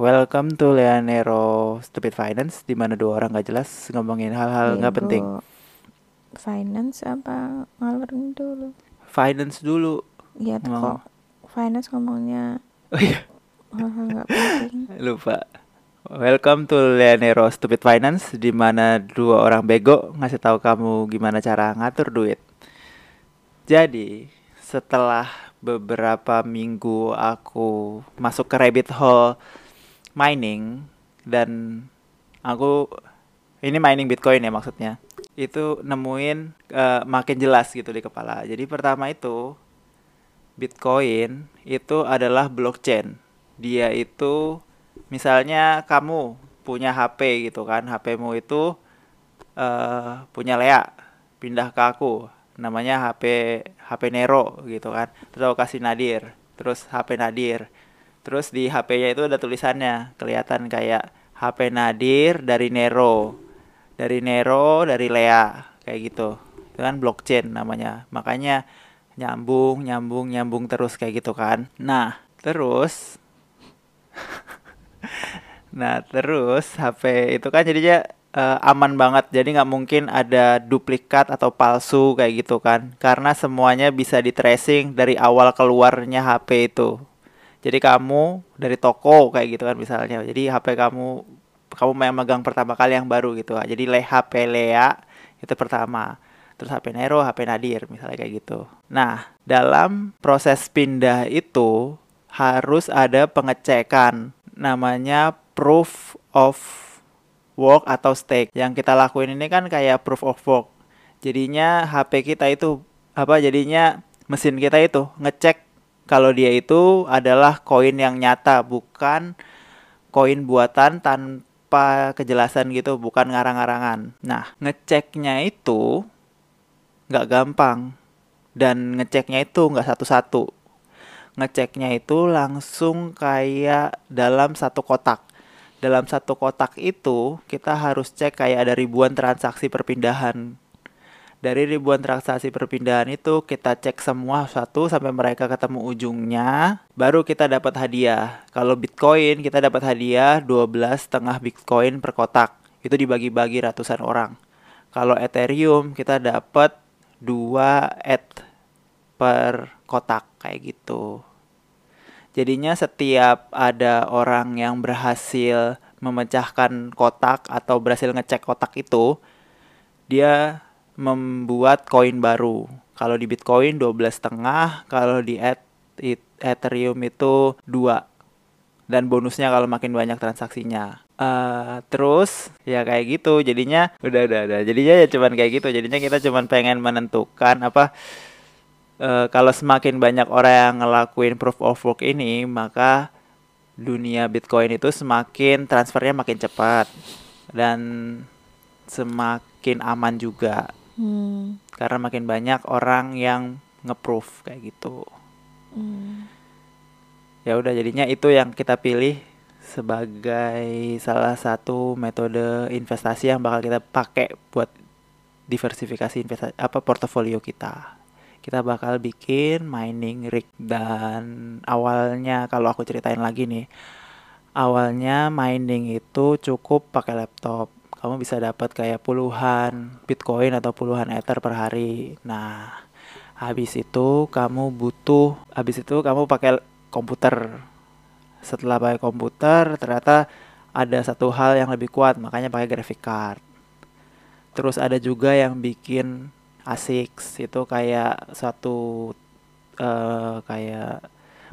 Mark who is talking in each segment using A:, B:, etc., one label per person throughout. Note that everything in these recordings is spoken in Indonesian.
A: welcome to Leonero Stupid Finance di mana dua orang gak jelas ngomongin hal-hal nggak
B: Bego.
A: penting.
B: Finance apa ngalor dulu?
A: Finance dulu.
B: Iya kok finance ngomongnya
A: Oh iya,
B: hal-hal penting.
A: lupa. Welcome to Leonero Stupid Finance di mana dua orang bego ngasih tahu kamu gimana cara ngatur duit. Jadi, setelah beberapa minggu aku masuk ke rabbit hole mining dan aku ini mining Bitcoin ya maksudnya. Itu nemuin eh, makin jelas gitu di kepala. Jadi pertama itu Bitcoin itu adalah blockchain. Dia itu misalnya kamu punya HP gitu kan, HP-mu itu eh punya Lea, pindah ke aku, namanya HP HP Nero gitu kan. Terus aku kasih Nadir, terus HP Nadir. Terus di HP-nya itu ada tulisannya, kelihatan kayak HP Nadir dari Nero. Dari Nero, dari Lea, kayak gitu. Itu kan blockchain namanya. Makanya nyambung, nyambung, nyambung terus kayak gitu kan. Nah, terus Nah, terus HP itu kan jadinya eh, aman banget. Jadi nggak mungkin ada duplikat atau palsu kayak gitu kan. Karena semuanya bisa di tracing dari awal keluarnya HP itu. Jadi kamu dari toko kayak gitu kan misalnya. Jadi HP kamu kamu yang megang pertama kali yang baru gitu. Jadi le HP Lea itu pertama. Terus HP Nero, HP Nadir misalnya kayak gitu. Nah, dalam proses pindah itu harus ada pengecekan namanya proof of work atau stake. Yang kita lakuin ini kan kayak proof of work. Jadinya HP kita itu apa jadinya mesin kita itu ngecek kalau dia itu adalah koin yang nyata bukan koin buatan tanpa kejelasan gitu, bukan ngarang-ngarangan. Nah, ngeceknya itu nggak gampang dan ngeceknya itu nggak satu-satu. Ngeceknya itu langsung kayak dalam satu kotak. Dalam satu kotak itu kita harus cek kayak ada ribuan transaksi perpindahan dari ribuan transaksi perpindahan itu kita cek semua satu sampai mereka ketemu ujungnya baru kita dapat hadiah. Kalau bitcoin kita dapat hadiah 12 setengah bitcoin per kotak. Itu dibagi-bagi ratusan orang. Kalau ethereum kita dapat 2 ETH per kotak kayak gitu. Jadinya setiap ada orang yang berhasil memecahkan kotak atau berhasil ngecek kotak itu, dia membuat koin baru. Kalau di Bitcoin 12 setengah, kalau di it- Ethereum itu 2. Dan bonusnya kalau makin banyak transaksinya. Eh, terus ya kayak gitu jadinya udah udah udah jadinya ya cuman kayak gitu jadinya kita cuman pengen menentukan apa Eh, kalau semakin banyak orang yang ngelakuin proof of work ini, maka dunia Bitcoin itu semakin transfernya makin cepat dan semakin aman juga
B: Hmm.
A: karena makin banyak orang yang nge-proof kayak gitu.
B: hmm.
A: Ya udah jadinya itu yang kita pilih sebagai salah satu metode investasi yang bakal kita pakai buat diversifikasi investasi apa portofolio kita kita bakal bikin mining rig dan awalnya kalau aku ceritain lagi nih awalnya mining itu cukup pakai laptop kamu bisa dapat kayak puluhan bitcoin atau puluhan ether per hari. Nah habis itu kamu butuh habis itu kamu pakai komputer. Setelah pakai komputer ternyata ada satu hal yang lebih kuat makanya pakai graphic card. Terus ada juga yang bikin ASICS itu kayak suatu eh, kayak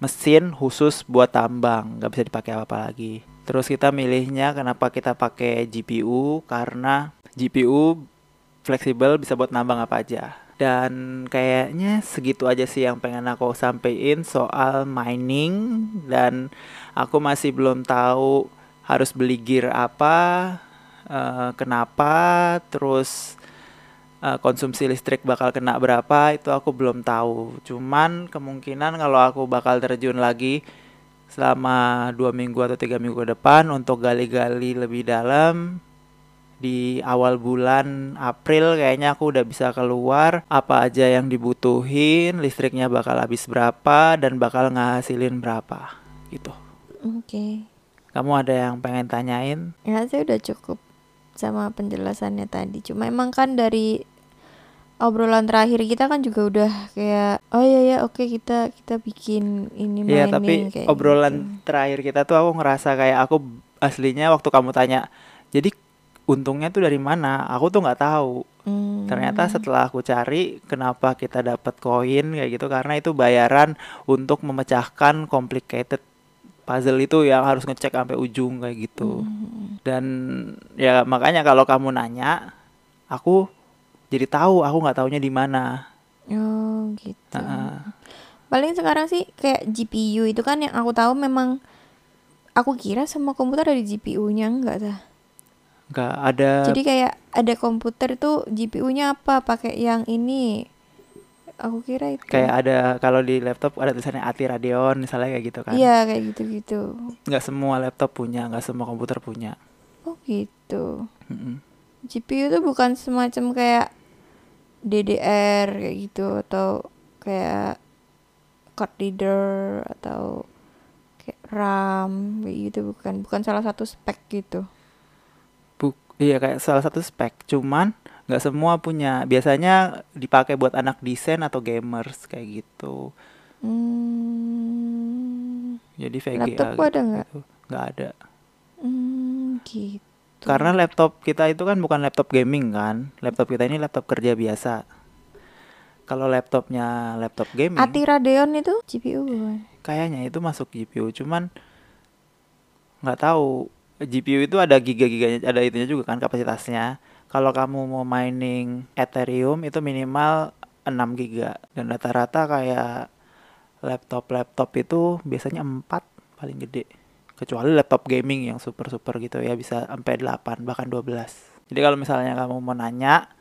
A: mesin khusus buat tambang nggak bisa dipakai apa-apa lagi terus kita milihnya kenapa kita pakai GPU karena GPU fleksibel bisa buat nambang apa aja. Dan kayaknya segitu aja sih yang pengen aku sampein soal mining. Dan aku masih belum tahu harus beli gear apa eh, kenapa terus uh, konsumsi listrik bakal kena berapa itu aku belum tahu. Cuman kemungkinan kalau aku bakal terjun lagi selama dua minggu atau tiga minggu ke depan untuk gali-gali lebih dalam di awal bulan April kayaknya aku udah bisa keluar apa aja yang dibutuhin, listriknya bakal habis berapa dan bakal ngasilin berapa gitu.
B: Oke.
A: Kamu ada yang pengen tanyain?
B: Ya saya udah cukup sama penjelasannya tadi. Cuma emang kan dari obrolan terakhir kita kan juga udah kayak oh iya ya oke kita kita bikin ini
A: Iya,
B: mining
A: tapi
B: kayak
A: obrolan
B: gitu.
A: terakhir kita tuh aku ngerasa kayak aku aslinya waktu kamu tanya, jadi untungnya tuh dari mana? Aku tuh nggak tahu.
B: Hmm.
A: Ternyata setelah aku cari kenapa kita dapat koin kayak gitu karena itu bayaran untuk memecahkan complicated puzzle itu yang harus ngecek sampai ujung kayak gitu.
B: Hmm.
A: Dan ya makanya kalau kamu nanya, aku jadi tahu aku nggak taunya di mana.
B: Oh gitu.
A: Heeh.
B: Paling sekarang sih kayak GPU itu kan yang aku tahu memang aku kira semua komputer ada GPU-nya enggak dah.
A: Nggak ada
B: Jadi kayak ada komputer tuh GPU-nya apa? Pakai yang ini. Aku kira itu.
A: kayak ada kalau di laptop ada tulisannya ATI Radeon misalnya kayak gitu kan.
B: Iya kayak gitu-gitu.
A: Nggak semua laptop punya, nggak semua komputer punya.
B: Oh gitu.
A: Mm-mm.
B: GPU itu bukan semacam kayak DDR kayak gitu atau kayak card reader atau kayak RAM kayak gitu bukan bukan salah satu spek gitu.
A: Buk, iya kayak salah satu spek, cuman nggak semua punya. Biasanya dipakai buat anak desain atau gamers kayak gitu.
B: Hmm,
A: Jadi VGA
B: laptopku ada nggak?
A: gitu. Nggak ada.
B: Hmm, gitu.
A: Karena laptop kita itu kan bukan laptop gaming kan. Laptop kita ini laptop kerja biasa. Kalau laptopnya laptop gaming,
B: Ati Radeon itu GPU bukan?
A: kayaknya itu masuk GPU, cuman nggak tahu. GPU itu ada giga-giganya, ada itunya juga kan kapasitasnya. Kalau kamu mau mining Ethereum itu minimal 6 giga dan rata-rata kayak laptop-laptop itu biasanya 4 paling gede. Kecuali laptop gaming yang super-super gitu ya bisa sampai 8 bahkan 12. Jadi kalau misalnya kamu mau nanya,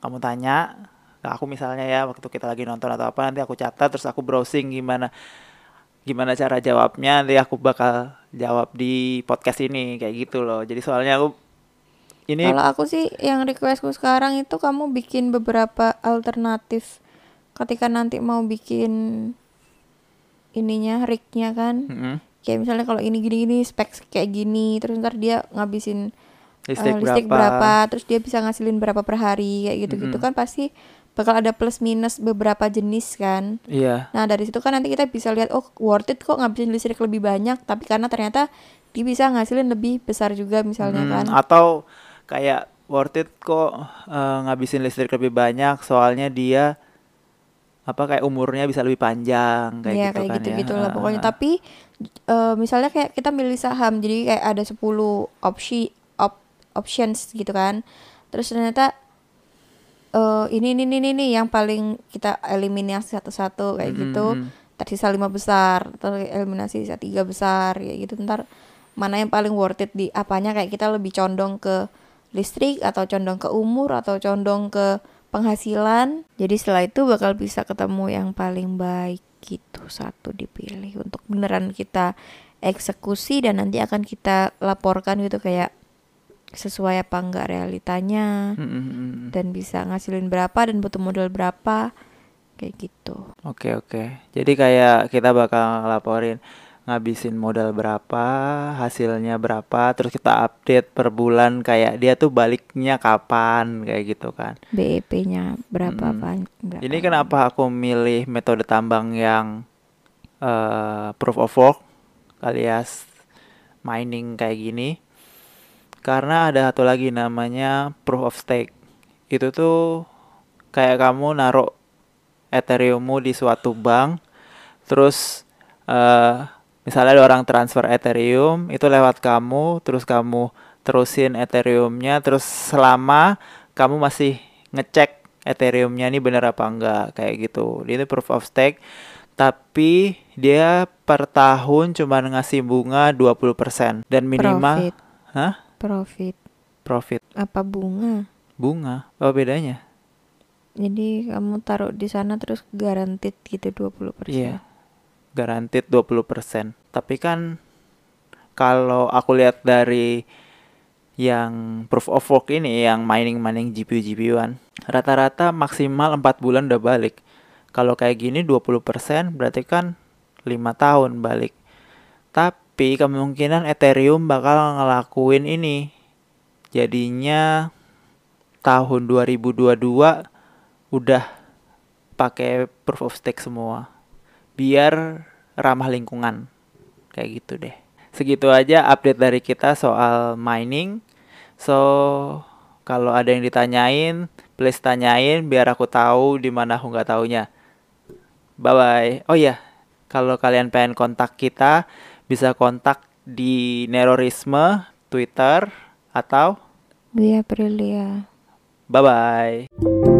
A: kamu tanya ke aku misalnya ya waktu kita lagi nonton atau apa nanti aku catat terus aku browsing gimana gimana cara jawabnya nanti aku bakal jawab di podcast ini kayak gitu loh. Jadi soalnya aku ini
B: Kalau aku sih yang requestku sekarang itu kamu bikin beberapa alternatif ketika nanti mau bikin ininya rignya kan.
A: Mm-mm.
B: Kayak misalnya kalau ini gini-gini spek kayak gini terus ntar dia ngabisin eh,
A: listrik,
B: listrik
A: berapa?
B: berapa terus dia bisa ngasilin berapa per hari kayak gitu-gitu
A: Mm-mm.
B: kan pasti bakal ada plus minus beberapa jenis kan.
A: Iya.
B: Nah dari situ kan nanti kita bisa lihat oh worth it kok ngabisin listrik lebih banyak tapi karena ternyata dia bisa ngasilin lebih besar juga misalnya
A: Hmm,
B: kan.
A: Atau kayak worth it kok eh, ngabisin listrik lebih banyak soalnya dia apa kayak umurnya bisa lebih panjang kayak
B: Iya
A: gitu
B: kayak
A: kan
B: gitu-gitu
A: ya.
B: lah pokoknya. Tapi eh, misalnya kayak kita milih saham, jadi kayak ada 10 opsi op, options gitu kan. Terus ternyata eh ini ini ini ini yang paling kita eliminasi satu-satu kayak
A: Mm,
B: gitu.
A: mm, mm.
B: Tersisa lima besar, terus eliminasi sisa tiga besar kayak gitu. Ntar mana yang paling worth it di apanya kayak kita lebih condong ke listrik atau condong ke umur atau condong ke penghasilan. Jadi setelah itu bakal bisa ketemu yang paling baik gitu satu dipilih untuk beneran kita eksekusi dan nanti akan kita laporkan gitu kayak sesuai apa enggak realitanya
A: Mm, mm, mm, mm.
B: dan bisa ngasilin berapa dan butuh modal berapa kayak gitu.
A: Oke oke. Jadi kayak kita bakal laporin ngabisin modal berapa, hasilnya berapa, terus kita update per bulan kayak dia tuh baliknya kapan kayak gitu kan.
B: BEP-nya berapa
A: Mm.
B: pan- berapa.
A: Ini kenapa aku milih metode tambang yang eh, proof of work alias mining kayak gini? Karena ada satu lagi namanya proof of stake. Itu tuh kayak kamu naruh Ethereummu di suatu bank, terus eh misalnya ada orang transfer Ethereum itu lewat kamu, terus kamu terusin Ethereumnya, terus selama kamu masih ngecek Ethereumnya ini bener apa enggak kayak gitu. Ini proof of stake, tapi dia per tahun cuma ngasih bunga 20% dan minimal
B: Profit.
A: Hah?
B: Profit
A: Profit
B: apa bunga?
A: bunga. Apa bedanya?
B: Jadi kamu taruh di sana terus guaranteed gitu 20%.
A: Iya. Guaranteed 20%. Tapi kan kalau aku lihat dari yang proof of work ini yang mining-mining GPU GPU-an rata-rata maksimal 4 bulan udah balik. Kalau kayak gini 20% berarti kan 5 tahun balik. Tapi kemungkinan Ethereum bakal ngelakuin ini. Jadinya tahun 2022 udah pakai proof of stake semua. Biar ramah lingkungan. Kayak gitu deh. Segitu aja update dari kita soal mining. So, kalau ada yang ditanyain, please tanyain biar aku tahu di mana aku nggak taunya. Bye bye. Oh iya, kalau kalian pengen kontak kita, bisa kontak di Nerorisme Twitter atau
B: Gue Aprilia.
A: bye bye.